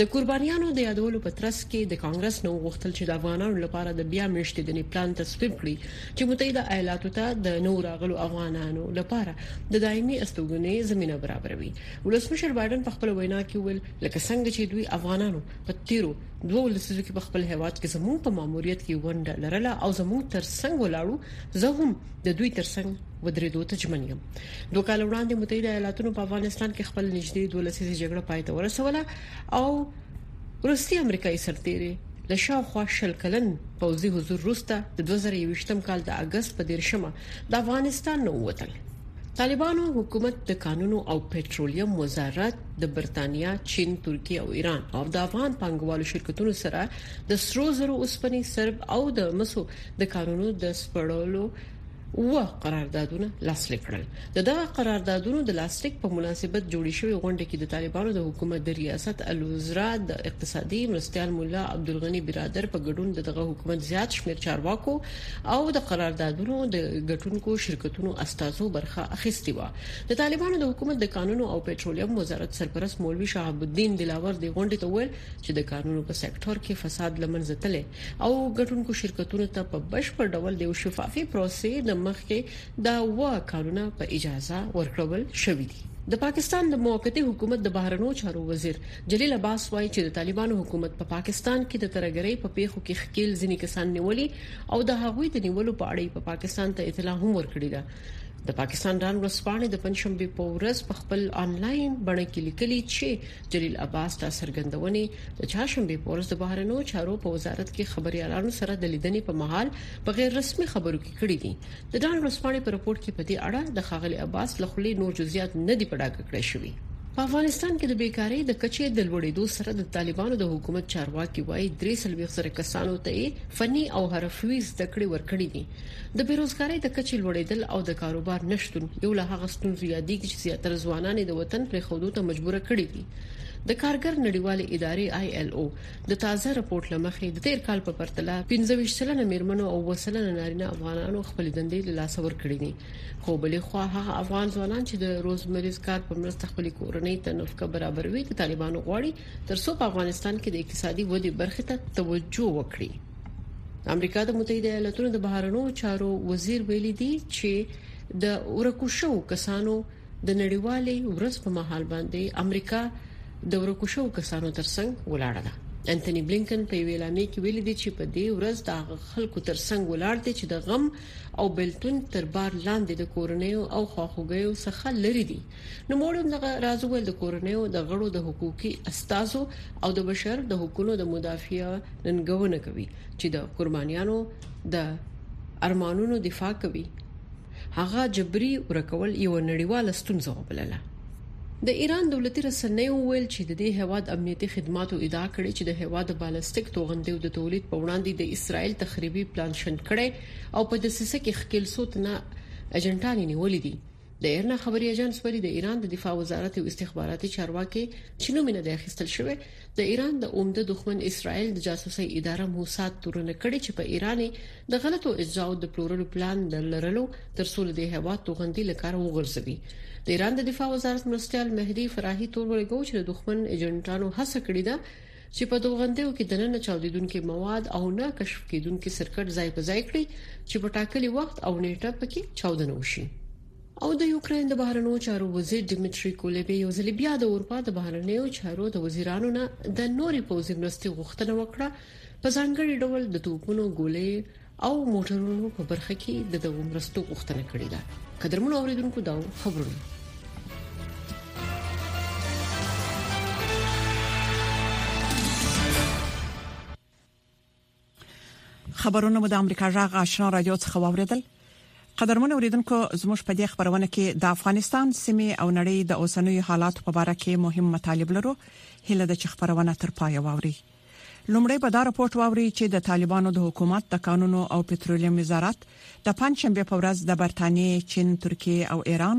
د قربانیانو د یادولو په ترڅ کې د کانګرس نه وغوښتل چې د افغانانو لپاره د بیا میشتیدنې پلان تصویب کړي چې متحده ایالاتو ته د نوو راغلو افغانانو لپاره د دایمي استوګنې زمینه برابروي ولسمشر بایډن په خپل وینا کې ویل لکه څنګه چې دوی افغانانو په تیرو دوه لسیزو کې په خپل هیواد کې زموږ په ماموریت کې ونډه لرله او زموږ ترڅنګ ولاړو زه هم د دوی ترڅنګ ودرېدو ته ژمن یم دوه کال وړاندې متحده ایالاتونو په افغانستان کې خپل نږدې دوه لسیزې جګړه پای ته ورسوله او روسي امریکایي سرتیري له شاوخوا شل کلن پوځي حضور وروسته د 2021 کال د اگست په 13مه د افغانستان نه ووتل طالبانو حکومت د قانونو او پېټرولیم وزارت د برتانیا، چین، ترکیه او ایران او د افغان پنګوالو شرکتونو سره د سرو زرو اوسپنې سرب او د مسو د قانونو د سپړولو و قراردادونه لاسلیک کړل د دغه قراردادونو د لاسلیک په مناسبت جوړې شوې غونډه کې د طالبانو د حکومت د ریاست الوزرا د اقتصادي مرستيال مولا عبدالغنی برادر په ګډون دغه حکومت زیات شمیر چارواکو او د قراردادونو د ګټونکو شرکتونو استادو برخه اخیستي و د طالبانو د حکومت د قانونو او پېټرولیم وزارت سرپرست مولوی شهاب الدین دلاور د غونډې ته ویل چې د قانونو په سکتور کې فساد لمنځه تللی او ګټونکو شرکتونو ته په بشپړ ډول د یو شفافي پروسې د مخکې دا و کارونه په اجازه ورکړول شوې دي د پاکستان د موقتی حکومت د بهرنیو چارو وزیر جلیل عباس وایي چې د طالبانو حکومت په پاکستان کې د ترګرۍ په پیښو کې خکیل ځینې کسان نیولي او د هغوی د نیولو په اړه په پاکستان ته اطلاع هم ورکړې ده د پاکستان ډان ورسپانې د پنځشنبه په ورځ په خپل انلاین بڼه کې لیکلي چې جلیل عباس دا څرګندونې د چهارشنبې په ورځ د بهرنیو چارو په وزارت کې خبريالانو سره د لیدنې په مهال په غیر رسمي خبرو کې کړې دي د ډان ورځپاڼې په رپورت کې په دې اړه د خاغلی عباس له خولې نور جزئیات نه دی پډاګ کړی شوی په افغانستان کې د بیکاری د کچې د لوړېدو سره د طالبانو د حکومت چارواکي وایي 330 زره کسانو ته فني او حرفوي زده کړې ورکړې دي د بیروزګارۍ د کچې لوړیدل او د کاروبار نشتون یو له هغه ستونزو یادیږي چې زیاتره ځوانان یې د وطن پرېښودو ته مجبور کړي دي د کارګر نړیوالې ادارې آی ایل او د تازه رپورت لمخې د تیر کال په پرتله 15 سلنه میرمنو او وسلنه نارینه افغانانو خپل دندې له لاسه ورکړې دي خو بلې خوا هغه افغان ځوانان چې د روزمریز کار په مرسته خپل کورنۍ ته نفقه برابروي د طالبانو غواړي ترڅو په افغانستان کې د اقتصادي ودې برخې ته توجه وکړي امریکا د متحده ایالاتونو د بهرنیو چارو وزیر ویل دي چې د ورکو شو کسانو د نړیوالې ورځ په مهال باندې امریکا د ورکو شو کسانو ترڅنګ ولاړه ده انټونی بلینکن په ویل امي کې ویل دي چې په دې ورځ د خلکو ترڅنګ ولاړ دي چې د غم او بلتون تر بار لاندې د کورنۍ او خواخوږیو څخه لري دي نوموړي همدغه راز وویل، د کورنیو د غړو د حقوقي استازو او د بشر د حقونو د مدافعینو ننګونه کوي چې د قربانیانو د ارمانونو دفاع کوي هغه جبري ورکول یو نړیواله ستونزه وبلله د ایران دولتي رسنیو ویل چې د دې هواد امنیتي خدماتو ادعا کړې چې د هواد د بالستیک توغندیو د تولید په وړاندې د اسرایل تخریبي پلان شنډ کړي او په دسیسه کې خپل سوت نه اجنټان نیولې دي د ایرنا خبري اژانس وایي د ایران د دفاع وزارت یو استخباراتي چارواکي چې نوم نه دی اخیستل شوی د ایران د عمده دښمن اسرائیل د جاسوسي اداره موساد تورونه کړي چې په ایران د غلطو اجزاو د پلورلو پلان د لرلو تر څو د هوا توغندي لکار وګرځوي د ایران د دفاع وزارت مرستيال مهدي فراهي تور ولګو چې د دښمن ایجنټانو هڅه کړې ده چې په توغندیو کې دننه چاودیدونکي مواد او نه کشف کیدونکي سرکټ ځای په ځای کړي چې په ټاکلي وخت او نیټه پکې چاودنه وشي او د یوکرين د بهرنیو چارو وزیر دمیټری کولبی یو ځل بیا د اروپا د بهرنیو چارو د وزیرانو نه د نوري پوزي مرستي غوښتنه وکړه په ځانګړي ډول د توپونو ګولې او موټرونو په برخه کې د دغو مرستو غوښتنه کړې ده قدرمن اوریدونکو دا خبرونه خبرونه مو د امریکا جغ آشنا رادیو څخه واوریدل قدرمن اوریدونکو زموږ په دې خبرونه کې د افغانستان سیمه او نړۍ د اوسنوي حالاتو په اړه کې مهم مطالب لرو هله د خبرونه تر پای واوري لومړی به دا رپورټ واورئ چې د طالبانو د حکومت د کانونو او پترولیم وزارت د پنځشنبه په ورځ د برتانیې، چین، ترکیې او ایران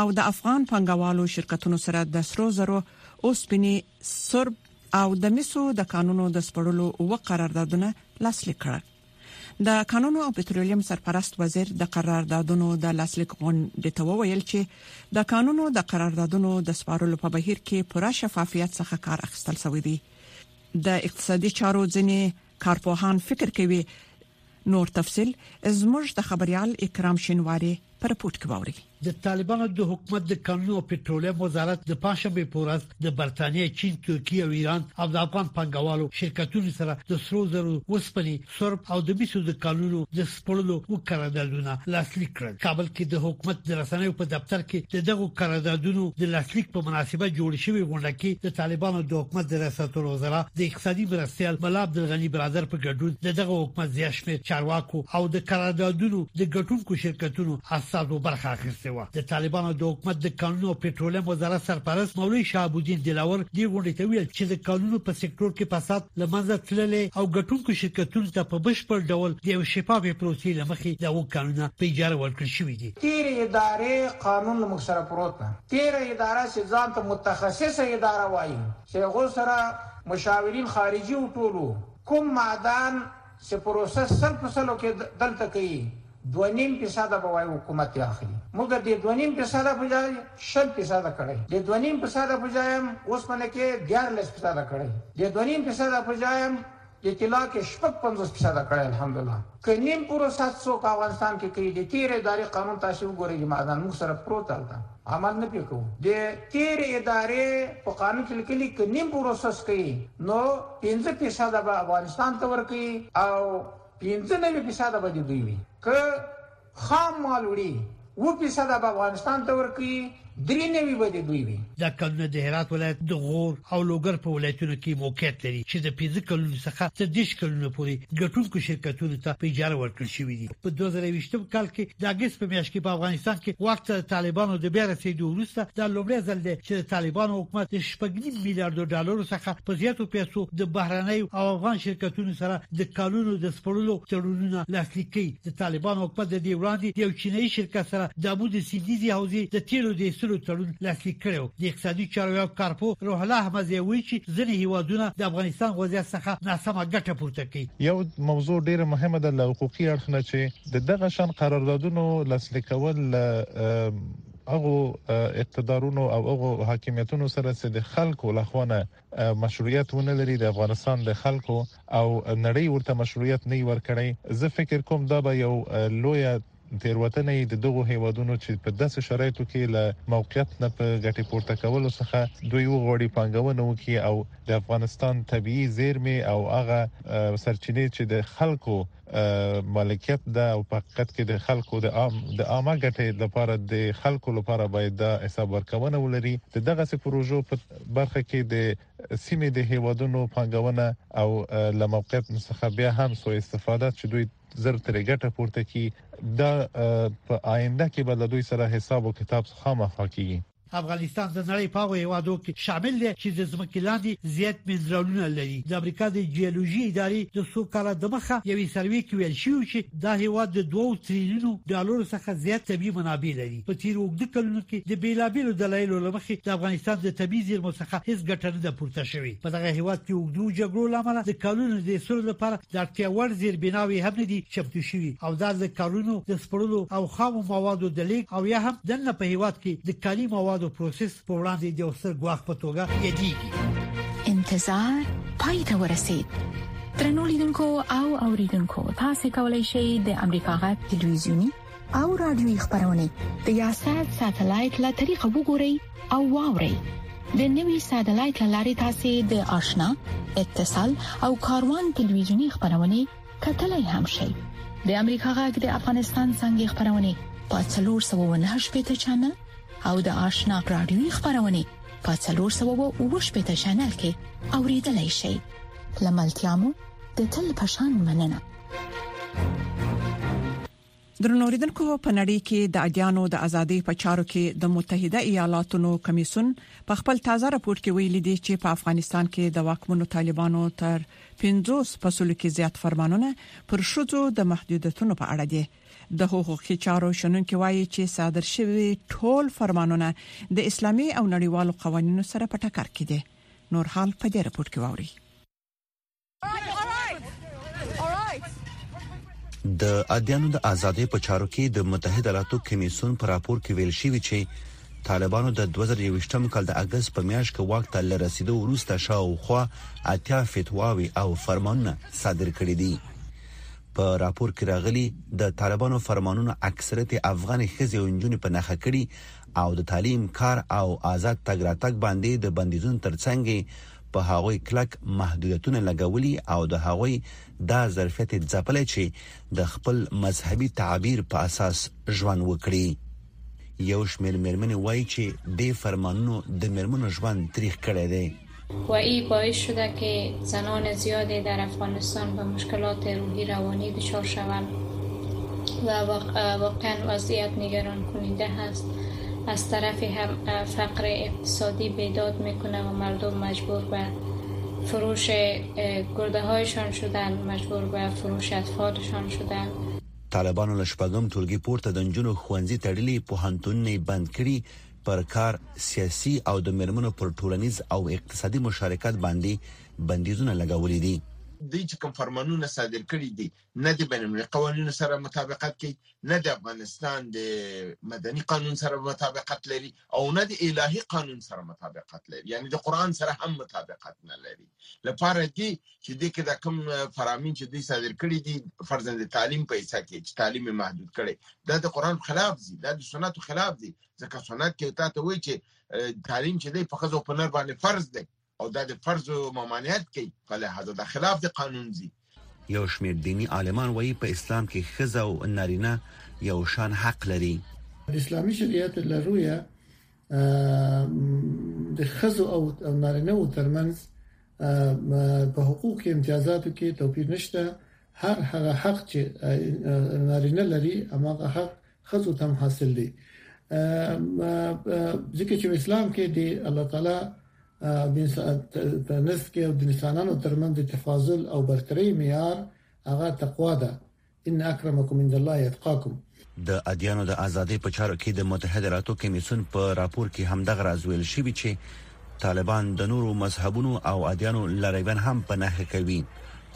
او د افغان پنګوالو شرکتونو سره د سرو زرو، اوسپنې، سرب او د مسو د کانونو د سپړلو و قراردادونه لاسلیک کړل. د کانونو او پترولیم سرپرست وزیر د قراردادونو د لاسلیک غونډې ته وویل چې د کانونو د قراردادونو د سپارلو په بهیر کې پوره شفافیت څخه کار اخیستل شوی دی د اقتصادي چارو ځینې کارپوهان فکر کوي، نور تفصیل زموږ د خبریال اکرام شینواري په رپورټ کې واورئ. د طالبانو د حکومت د کانونو او پټرولیم وزارت د پنجشنبې په ورځ د برتانیې، چین، ترکیې او ایران او د افغان پانګوالو شرکتونو سره د سرو زرو، اوسپنې، سرب او د مسو د کانونو د سپړلو او قراردادونه لاسلیک کړل کابل کې د حکومت د رسنیو په دفتر کې د دغو قراردادونو د لاسلیک په مناسبت جوړ شوی غونډه کې د طالبانو د حکومت د ریاست الوزرا د اقتصادي مرستیال ملا عبدالغنی برادر په ګډون د دغه حکومت زیات شمېر چارواکو او د قراردادونو د ګټونکو شرکتونو استادو برخه اخیستې و د طالبانو د حکومت د کانونو او پټرولیم وزارت سرپرست مولوی شهاب الدین دلاور دې غونډې ته ویل چې د کانونو په سکتور کې فساد لمنځه تللی او ګټونکو شرکتونو ته په بشپړ ډول د یو شفافې پروسې لمخې د هغو کانونه په اجاره ورکړل شوي دي. تېر ادارې قانون له موږ سره پروت ده، تېر اداره چې ځان ته متخصص اداره وايي چې هغو سره مشاورین خارجي او ټول وو، کوم معدن سه پروسس سل په سلو کې دلته کوي دوه نیم فیصده به وای حکومت یې اخلي موږ د دوه نیم فیصده په ځای شل فیصده کړی د دوه نیم فیصده په ځای هم اوسپنه کې دیارلس فیصده کړی د دوه نیم فیصده په ځای هم د طلا کې شپږ پنځوس فیصده کړی الحمدلله که نیم پروسس څوک افغانستان کې کوي د تېرې ادارې قانون تاسې وګورئ معدن موږ سره پروت هلته عمل نه پرې کوو د تېرې ادارې په قانون کې لیکلي که نیم پروسس کوي نو پنځه فیصده به افغانستان ته ورکوي او پنځه نوي فیصده به د دوی وي که خام مال وړي اووه فیصده به افغانستان ته ورکوي درې نوي به د دوی وي دا کانونه د هرات ولایت د غور او لوګر په ولایتونو کې موقعیت لري چې د پنځه کلونو څخه تر دېرش کلونو پورې ګټونکو شرکتونو ته په اجاره ورکړل شوي دي په 2020 کال کې د اګست په میاشت کې په افغانستان کې واک ته طالبانو د بیا رسیدو وروسته دا لومړی ځل دی چې د طالبانو حکومت د شپږنیم میلیارډ ډالرو څخه په زیاتو پیسو د بهرنۍ او افغان شرکتونو سره د کالونو د سپړلو تړونونه لاسلیک کړي د طالبانو حکومت د دې وړاندې یو چینایي شرکت سره د امو د سیندیزي حوزې د تیلو د ایستلو تړون لاسلیک کړو د اقتصادي چارواکو کارپو روح الله احمد وی چې ځینې هیوادونه د افغانستان وضعیت څخه ناسمه ګټه پورته کوي یو موضوع ډیره مهمه ده له حقوقي اړخ نه چې د دغه شان قراردادونو لاسلیک کول له هغو اقتدارونو او هغو حاکمیتونو سره چې د خلکو لخوا نه مشروعیت ونه لري د افغانستان د خلکو او نړۍ ورته مشروعیت نه ورکړي زه فکر کوم دا به یو لوی تېروتنه یې د دغو هېوادونو چې په داسې شرایطو کې له موقعیت نه په ګټې پورته کولو څخه دوی وغواړي پانګونه وکړي او د افغانستان طبیعي زیرمې او هغه سرچینې چې د خلکو مالکیت ده او په حقیقت کې د خلکو د عام د عامه ګټې لپاره د خلکو لپاره باید دا حساب ورکونه ولري د دغه سي پروژو په برخه کې د سیمې د هیوادونو پنګونه او لموقعیت څخه بیا هم سو استفاده چې دوی زر ترې ګټه پورته کړي دا په آینده کې به له دوی سره حساب او کتاب خامخا کیږي افغانستان د نړۍ په هغو هیوادو کې شامل دی چې د ځمکې لاندې زیات منرالونه لري د امریکا د جیولوژي ادارې د څو کاله د مخه یوې سروې کې ویل شوی چې دا هیواد د 2 تریلیون ډالر څخه زیات طبي منابع لري په تېرو اوږدو کلونو کې د بېلابېلو دلایلو له مخې د افغانستان د طبیعي زېرمو څخه هېڅ ګټه نه ده پورته شوې. په دغه هېواد کې اوږدو جګړو له امله د کالونو د اېستلو لپاره د اړتیا وړ زېربناوې هم نه دي چمتو شوي او دا د کالونو د سپړلو او خامو موادو د لېږد او یا هم دننه په هېواد کې د کالي موادو پروسس په وړاندې د یو ستر ګواښ په توګه یادېږي. انتظار پای ته ورسید. ترنو لیدونکو او اوریدونکو تاسو کولی شئ د امریکا غږ ټلویزیونی او رادیوي خبرونه د یاشر ساتلایت له طریقو وګورئ او واورئ د نوي ساتلایت لارې تاسو د آشنا اتصال او کاروان ټلویزیونی خبرونه کتلای هم شئ د امریکا غږ د افغانستان څنګه خبرونه په 309 پټ چنل او د آشنا رادیوي خبرونه په 309 پټ چنل کې اوریدلای شئ لملتيامو د تل پشان مننه درنوریدونکو په نړۍ کې د ادیانو د ازادۍ په چارو کې د متحده ایالاتونو کمیسون په خپل تازه راپور کې ویلي دي چې په افغانستان کې د واکمنو طالبانو تر 50 فصلو کې زیات فرمانونه پر شوزو د محدودیتونو په اړه دي د حقوقي چارو شنونکو وایي چې صادر شوی ټول فرمانونه د اسلامي او نړیوالو قوانینو سره په ټکر کې دي نور حال په دې راپور کې ووري د ادیانو د ازادۍ په چارو کې د متحده ایالاتو کمیسون پر راپور کې ویل شوی چې طالبانو د 2023م کال د اگست په میاشت کې واک ته لرسیدو وروسته شاوخوا اتیا فتواوي او فرمانونه صادر کړي دي په راپور کې راغلي د طالبانو فرمانونو اکثریت افغان خزې او انجونې په نخښه کړي او د تعلیم کار او آزاد تګ راتګ باندې د بندیزونو ترڅنګ په هغوی کلک محدودیتونه لګولي او د هغوی دا ظرفیت ځپلی چې د خپل مذهبي تعبیر په اساس ژوند وکړي یو شمېر مېرمنې وایي چې دې فرمانونو د مېرمنو ژوند تریخ کړی دی و ای باعث شده که زنان زیادی در افغانستان به مشکلات روحی روانی دچار شوند و واقعا وضعیت نگران کننده هست از طرفی هم فقر اقتصادی بیداد میکنه و مردم مجبور به فروش گرده هایشان شدند مجبور به فروش اطفالشان شدند طالبانو له شپږم ټولګي پورته د نجونو ښوونځي تړلي پوهنتونونه بند کړي پر کار سیاسي او د مرمنو پر ټولنیز او اقتصادي مشارکت باندې بندیزونه لګولې دي دوی چې کوم فرمانونه صادر کړي دي نه د بین المللي قوانینو سره مطابقت کوي نه د افغانستان د مدني قانون سره مطابقت لري او نه د الهي قانون سره مطابقت لري یعنی د قران سره هم مطابقت نه لري لپاره دي چې د کې د کوم فرامین چې دوی صادر کړي دي فرضاً د تعلیم په حصہ کې چې تعلیم محدود کړي دا د قران خلاف دي دا د سنت خلاف دي ځکه سنت کې تاسو وایي چې تعلیم چې دی په خزو په نر باندې فرض دی او دا د فرض ممانعت کوي په لحاظ د خلاف د قانون دي یو شمیر دینی عالمان وایي په اسلام کې خزه او نارینه یو شان حق لري اسلامي شریعت له رویه د خزه او نارینه او ترمنځ په حقوق امتیازاتو کې توپیر نشته هر هغه حق چې نارینه لري هغه حق ښځو تم حاصل دي ځکه چې اسلام کې دی الله تعالی د تنس کې او د انسانانو ترمنځ د تفاضل او برتري معیار هغه تقوا ده ان اکرمکم عند الله یتقاکم د ادیانو د ازادۍ په چارو کې د متحده ایالاتو کمیسون په راپور کې هم دغه راز ویل شوی چې طالبان د نورو مذهبونو او ادیانو لریبن هم په نخښه کوي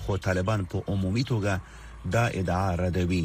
خو طالبان په عمومي توګه دا ادعا ردوي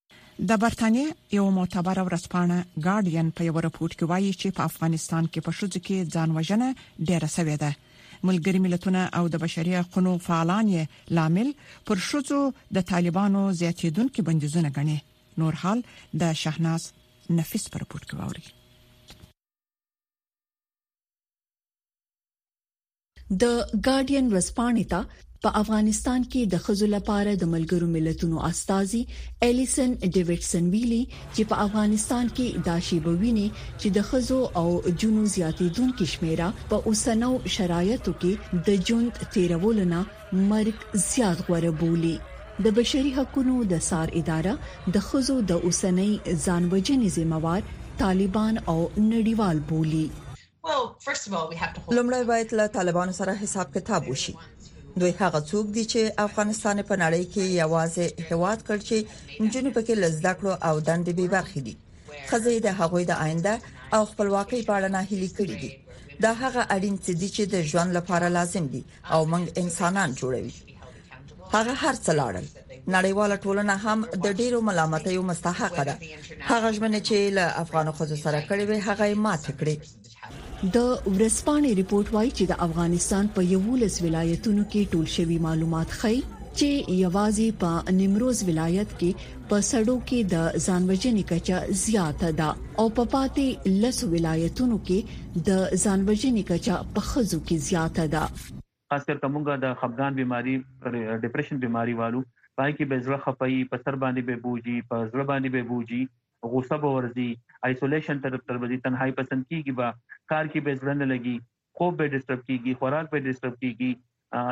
د برتانیې یو معتبر ورځپاڼه ګارډین په یو راپور کې وایي چې په افغانستان کې په شوځ کې ځان وژنه ډیره شوې ده ملګری ملتونه او د بشري حقوقو فعالان یې لامل پر شوزو د طالبانو زیاتیدونکو بندیزونه غني نور حال د شهناز نفیس پر رپورت کې ووري د ګارډین ورځپاڼې ته په افغانستان کې د خزو لپاره د ملګرو ملتونو استاذي الیسن ډیوډسن ویلي چې په افغانستان کې دا شی بوینه چې د خزو او جنو زیاتیدونکو شمیره په اوسنو شرایطو کې د جون تیرولونه مرګ زیات غوړه بولی د بشري حقوقو د سار اداره د خزو د اوسنۍ ځانوژنې ذمہوار طالبان او نړیوال بولی لومړی باید له طالبانو سره حساب کتاب وشي. دوی هغه څوک دي چې افغانستان په نړۍ کې یوازې هیواد کړ چې نجونې پکې لزده کړو او دندې به برخې دي خزه د هغوی د آینده او خپلواکۍ په اړه ناهیلي کړي دي دا هغه اړین څه دي چې د ژوند لپاره لازم دي او موږ انسانان جوړوي هغه هر څه لاړل نړیواله ټولنه هم د ډیرو ملامتیو مستحق ده هغه ژمنه چې له افغان خو سره کړې وي هغه مات کړې د ورسپانې ریپورت وایي چې د افغانستان په 11 ولایتونو کې ټول شوی معلومات ښيي چې یوازې په نیمروز ولایت کې په سړو کې د ځان وژنې کچه زیاته ده او په پاتې لسو ولایتونو کې د ځان وژنې کچه په ښځو کې زیاته ده. خاص کر که موږ د خپګان بیماري، Depression، بیماري والو، په هغې کې به زړه خپه وي، په سر باندې به بوجي، په زړه باندې به بوجي، غوسه به ورځي، Isolation، ته به ځي، تنهایي پسند کیږي به، کار کې به یې زړه نه لګي، خوب به ډسټرب کیږي، خوراک به ډسټرب کیږي،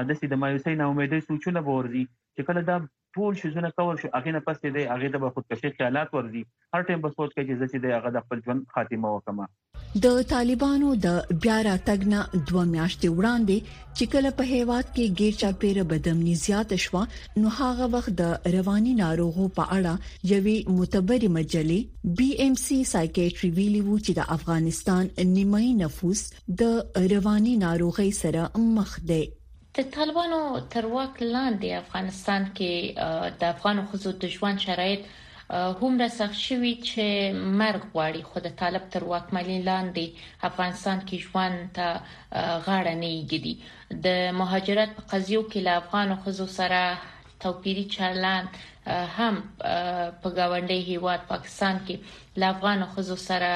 داسې د مایوسۍ، ناامیدۍ سوچونه به ورځي چې کله دا ټول شیزونه کور شو هغې نه پس چې دی هغې ته به خودکشۍ خیالات ورځي، هر ټایم به سوچ کوي چې زه چې دی هغه د خپل ژوند خاتمه وکړم. د طالبانو د بیا راتګ نه دوه میاشتې وړاندې چې کله په هیواد کې ګیر چاپیره بدامني زیاته شوه نو هغه وخت د رواني ناروغو په اړه یوې معتبرې مجلې، بي ایم سي سایکیټري ویلي وو چې د افغانستان نیمایي نفوس د رواني ناروغي سره مخ دی د طالبانو تر واک لاندې افغانستان کې د افغان خزو د ژوند شرایط هومره سخت شوی چې مرګ غواړي خو د طالب تر واکمنۍ لاندې افغانستان کې ژوند ته غاړه نه ایږدي د مهاجرت په قضیو کې له افغان خزو سره توپیری چلند هم په ګاونډي هیواد پاکستان کې له افغان خزو سره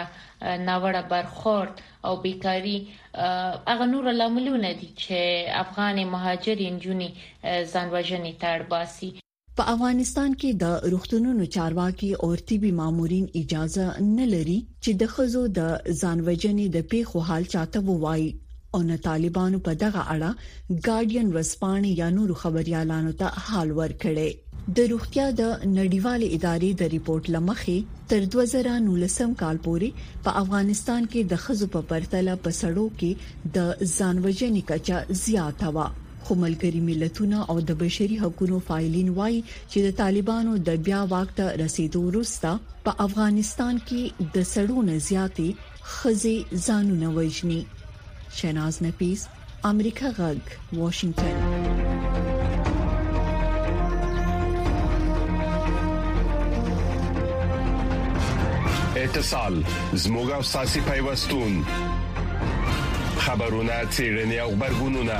ناوړه برخورد او بیکاری هغه نور لاملونه دي چې افغان مهاجر انجونی ځان وژنې ته اړ باسي په افغانستان کې د روغتونونو چارواکي او طبي مامورین اجازه نه لري چې د خزو د ځان وژنې د پیښو حال چاته ووایي او نه طالبانو په دغه اړه ګارډین ورځپاڼې یا نورو خبریالانو ته حال ورکړی. د روغتیا د نړیوالې ادارې د رپوټ له مخې، تر دوه زره او نولسم کال پورې په افغانستان کې د ښځو په پرتله په سړو کې د ځان وژنې کچه زیاته وه، خو ملګري ملتونه او د بشري حقونو فعالین وايي چې د طالبانو د بیا واک ته رسېدو وروسته په افغانستان کې د سړو نه زیاتې ښځې ځانونه وژني شناز نفیس امریکا غږ واشنگټن اتصال زموږ او ساسي پیوستون خبرونه چیرنی او خبرګونونه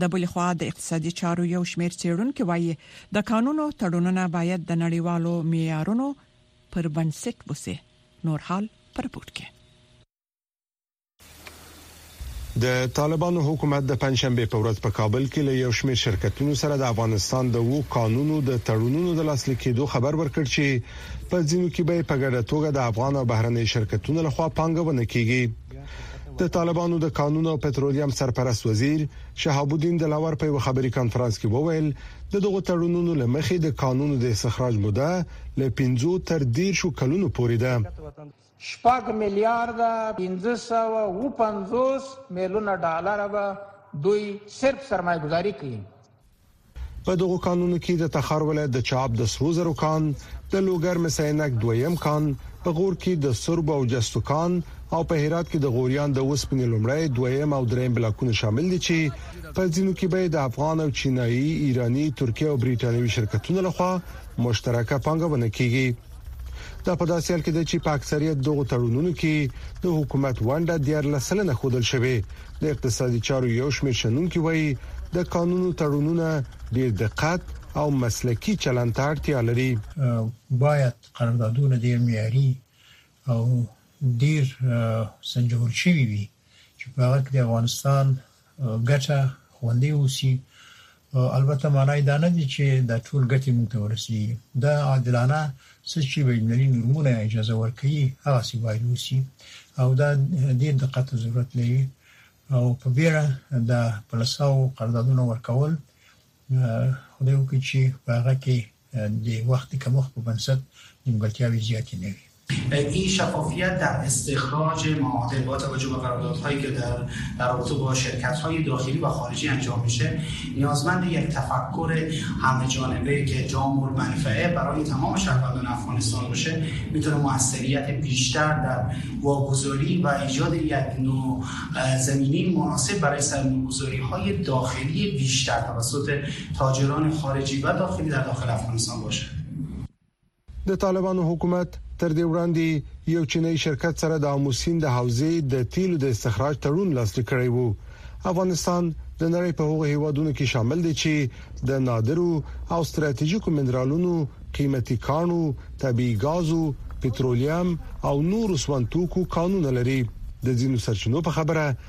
د بلې خوا د اقتصادي چارو یو شمېر څېړونکي وايي، د کانونو تړونونه باید د نړیوالو معیارونو پر بنسټ وشي. نور حال په رپورټ کې. د طالبانو حکومت د پنجشنبې په ورځ په کابل کې له یو شمېر شرکتونو سره د افغانستان د اوو کانونو د تړونونو د لاسلیک کېدو خبر ورکړ چې په ځینو کې به یې په ګډه توګه د افغان او بهرنیو شرکتونو لخوا پانګونه کېږي. د طالبانو د کانونو او پټرولیم سرپرست وزیر شهاب الدین دلاور په یو خبري کانفرنس کې وویل د دغو تړونونو لمخې د کانونو د استخراج موده له 15 تر 10 کلونو پورې ده شپږ میلیارډ 1550 میلیونه ډالر به دوی صرف سرمایه گذاري کوي په دغو کانونو کې د تخار ولایت د چاب د سرو زرو کان، د لوګر مسینک دویم کان، په غور کې د سرب او جستو کان او په هرات کې د غوریان د وسپنې لومړی، دویم او دریم بلاکونه شامل دي چې په ځینو کې به د افغان او چینایي، ایراني، ترکیه او بریټانوي شرکتونو لخوا مشترکه پانګونه کیږي. دا په داسې حال کې ده چې په اکثریت دغو تړونونو کې د حکومت ونډه 14 سلنه ښودل شوې د اقتصادي چارو یو شمېر شنونکي وایي د قانونو تړونونه ډېر دقت او مسلکي چلند ته اړتیا لري باید قراردادونه ډېر معیاري او ډېر سنجول شوي وي چې په هغه کې د افغانستان ګټه خوندي اوسي البته مانا یې دا نه دي چې دا ټول ګټې موږ ته ورسیږي. دا عادلانه څه چې بینالمللي نورمونه اجازه ورکوي هغه څه باید وشي او دا ډیر دقت ته ضرورت لري او په بیړه دا پلساو قراردادونه ورکول خدای وکړي چې په هغه کې د وخت کمښت په بنسټ نیمګړتیاوې زیاتې نه وي این شفافیت در استخراج معادل با توجه به قراردادهایی که در در رابطه با شرکت داخلی و خارجی انجام میشه نیازمند یک تفکر همه جانبه که جامع منفعه برای تمام شهروندان افغانستان باشه میتونه موثریت بیشتر در واگذاری و ایجاد یک نوع زمینی مناسب برای سرمایه‌گذاری های داخلی بیشتر توسط تاجران خارجی به داخلی در داخل افغانستان باشد. د طالبانو حکومت تر دې وړاندې یو چینایي شرکت سره د آمو سیند د حوزې د تیلو د استخراج تړون لاسلیک کړی وو. افغانستان د نړۍ په هغو هیوادونو کې شامل دی چې د نادرو او ستراتیژیکو منرالونو، قیمتي کانو، طبیعي ګازو، پترولیم او نورو سون توکو کانونه لري. د ځینو سرچینو په خبره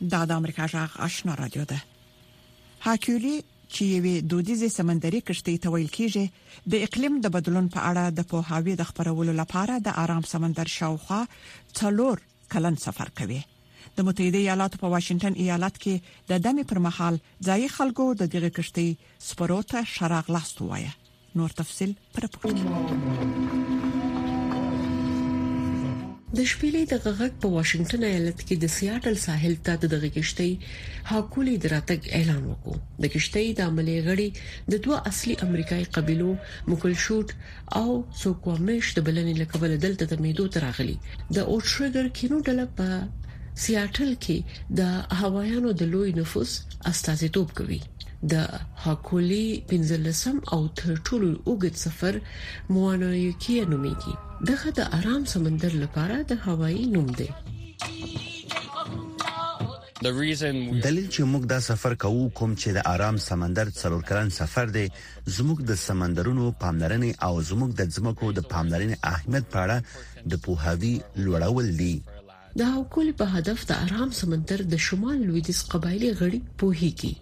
دا د امریکا جغ آشنا رادیو ده هاکیولی چې یوې دودیزې سمندري کشتۍ ته ویل کیږي د اقلیم د بدلون په اړه د پوهاوی د خبرولو لپاره د آرام سمندر شاوخوا څلور کلن سفر کوي د متحده ایالاتو په واشنگټن ایالت کې د دمې پر مهال ځایي خلکو د دغه کشتۍ سپرو ته شراغ لاست وایي نور تفصيل پر راپور د شپېلې د غږ په واشنگټن ایالت کې د سیاټل ساحل ته د دغه کشتۍ هاکولې دراتګ اعلان وکړ د کشتۍ د عملي غړي د دوه اصلي امریکایي قبيلو مکل شوټ او سوکوامش د بلنې لکبل دلته د میدو تراغلي د اوټریګر کینو ډله په سیاټل کې د هوایانو د لوی نفوس استازیتوب کوي د هاکولي پنځلسم او تر ټولو اوږد سفر موانایوکیه نومېږي دغه د آرام سمندر لپاره د هوایي نوم دی دلیل چې موږ دا سفر کوو کوم چې د آرام سمندر څلور کلن سفر دی زموږ د سمندرونو پاملرنې او زموږ د ځمکو د پاملرنې اهمیت په اړه د پوهاوی لوړول دي د هوکولې په هدف د ارام سمندر د شمال لویدیځ قبایلي غړي پوهیږي.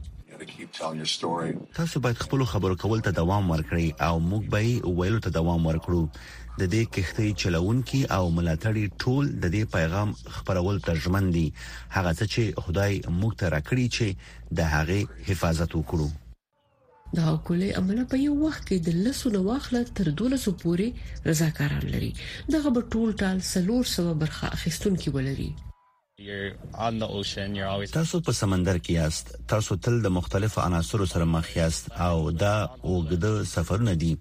تاسو باید خپلو خبرو کولو ته دوام ورکړئ او موږ به یې ویلو ته دوام ورکړو. د دې کښتۍ چلوونکي او ملاتړي ټول د دې پیغام خپرولو ته ژمن دي، هغه څه چې خدای موږ ته راکړي چې د هغې حفاظت وکړو. د هاکولۍ عمله په یو وخت کې د لسو نه واخله تر دولسو پورې رضاکاران لري دغه به ټول ټال څلور سوه برخه اخیستونکي ولري. تاسو په سمندر کې یاست، تاسو تل د مختلفو عناصرو سره مخ یاست او دا اوږده سفرونه دي،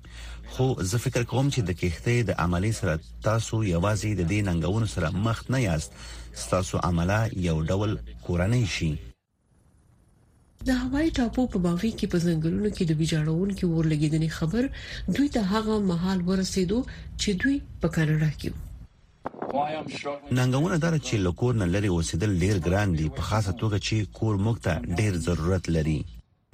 خو زه فکر کوم چې د کښتۍ د عملې سره تاسو یوازې د دې ننګونو سره مخ نه یاست، ستاسو عمله یو ډول کورنۍ شي. د هاوای ټاپو په باوی کې په ځنګلونو کې د ویجاړونکو اور لګیدنې خبر دوی ته هغه مهال ورسېدو چې دوی په کاناډا کې وو ننګونه دا ده چې له کور نه لرې اوسېدل ډېر ګران دي په خاصه توګه چې کور موږ ته ډېر ضرورت لري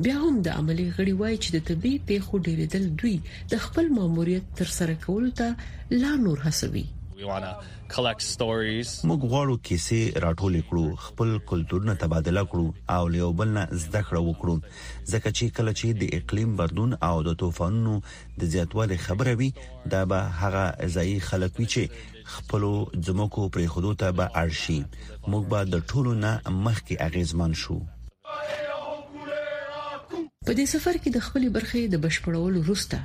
بیا هم د عملې غړي وایي چې د طبیعي پیښو ډیریدل دوی د خپل ماموریت تر سره کولو ته لا نور هڅوي. موږ غواړو کیسې راټولې کړو، خپل کلتورونه تبادله کړو او له یو بل نه زده کړه وکړو، ځکه چې کله چې د اقلیم بدلون او د طوفانونو د زیاتوالي خبره وي، دا به هغه ځايي خلک وي چې خپلو ځمکو پرېښودو ته به اړ شي، موږ به د ټولو نه مخکې اغېزمن شو. په دې سفر کې د خپلې برخې د بشپړولو وروسته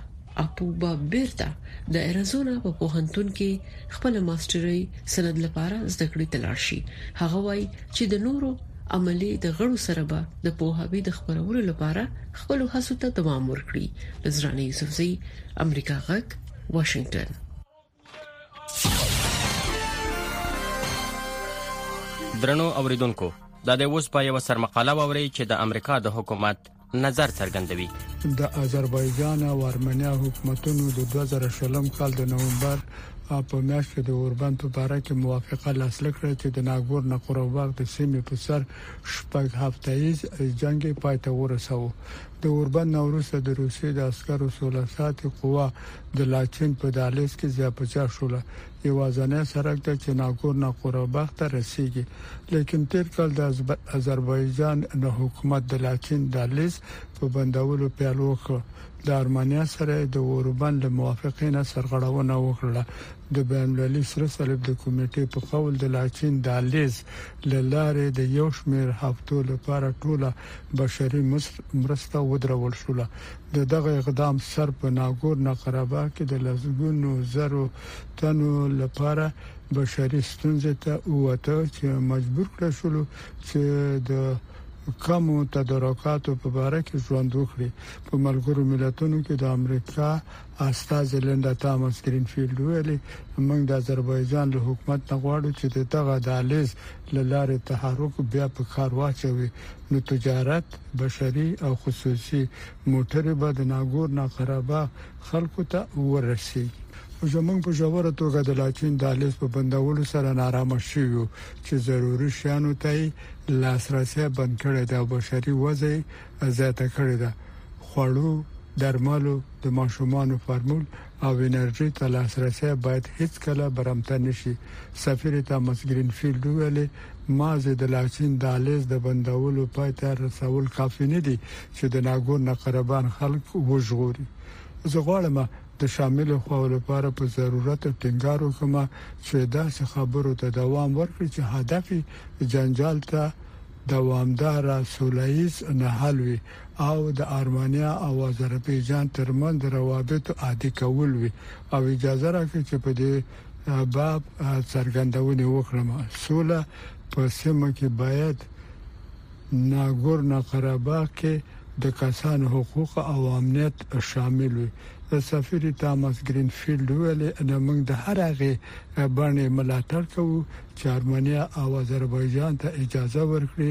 اپو به بیرته د اریزونا په پوهنتون کې خپل ماسټرۍ سند لپاره زده کړې ته لاړ شي هغه وایي چې د نورو عملي د غړو سره به د پوهاوي د خبرولو لپاره خپل هڅو ته دوام ورکړي نظرانه یوسفزۍ امریکا غک واشنگټن درنو اوریدونکو دا د اوس په یو سرمقاله ووري چې د امریکا د حکومت نظر څرګندوي د آذربایجان او ارمنیا حکومتونو د 2020 کال د نومبر په میاشت کې د اوربند په اړه کې موافقه لاسلیک کړه چې د ناګور نقره باغ د سیمې په سر شپږ هفتهیز جنگ پای ته ورساوه د اوربند نه وروسته د روسیې د عسکرو سوله ساتي قوه د لاچین په دهلیز کې ځای په ځای شوله. یوازنی سرک دی چې ناګورنا قرهباغ ته رسیږي. لیکن تیر کال د اذربایجان نه حکومت د لاچین دهلیز په بندولو پیل وکړ. له ارمنیا سره یې د اوربند له موافقې نه سرغړونه وکړله. د بین المللي سره صلیب د کمیټې په قول د لاچین دهلیز له لارې د یو شمیر هفتو لپاره ټوله بشري مرسته ودرول شوله. د دغه اقدام سر په ناګورنا قراباغ کې د لسګونو زرو تنو لپاره بشري ستونزې ته ووته چې مجبور کړای شولو چې د کمو تدارکاتو په باره کې ژوند وکړي. په ملګرو ملتونو کې د امریکا استازې لینډا تاماس ګرینفیلډ وویلې، موږ د اذربایجان له حکومت نه غواړو چې د دغه دهلیز له لارې تحرک بیا په کار واچوي، نو تجارت، بشري او خصوصي موټرې به د ناګور ناقرابه خلکو ته ورسېږي. خو زموږ په ژوره توګه د لاچین دهلیز په بندولو سره نارامه شویو، چې ضروري شیانو ته یې لاسرسی بند کړی دی او بشري وضع یې زیاته کړې ده، خوړو، درملو، د ماشومانو فارمول او انرژۍ ته لاسرسی باید هیڅکله برمته نه شي. سفیرې تامس ګرینفیلډ وویل، مازې د لاچین دهلیز د بندولو پای ته رسول کافي نه دي چې د ناګورنه قربان خلک وژغوري. زه غواړم د شاملو خواوو لپاره په ضرورت ټینګار وکړم چې داسې خبرو ته دوام ورکړي چې هدف یې جنجال ته دوامداره سوله ییز نه حل وي. او د آرمانیا او آذربایجان ترمنځ روابطو عادي کول وي او اجازه راکړئ چې په دې باب څرګندونې وکړم، سوله په سیمه کې باید ناګورنا قرهباغ کې د کسانو حقوق او امنیت شامل وي. سفیرې تاماس ګرین فیلډ وویل، موږ د هر هغې بڼې ملاتړ کوو چې آرمانیا او آذربایجان ته اجازه ورکړي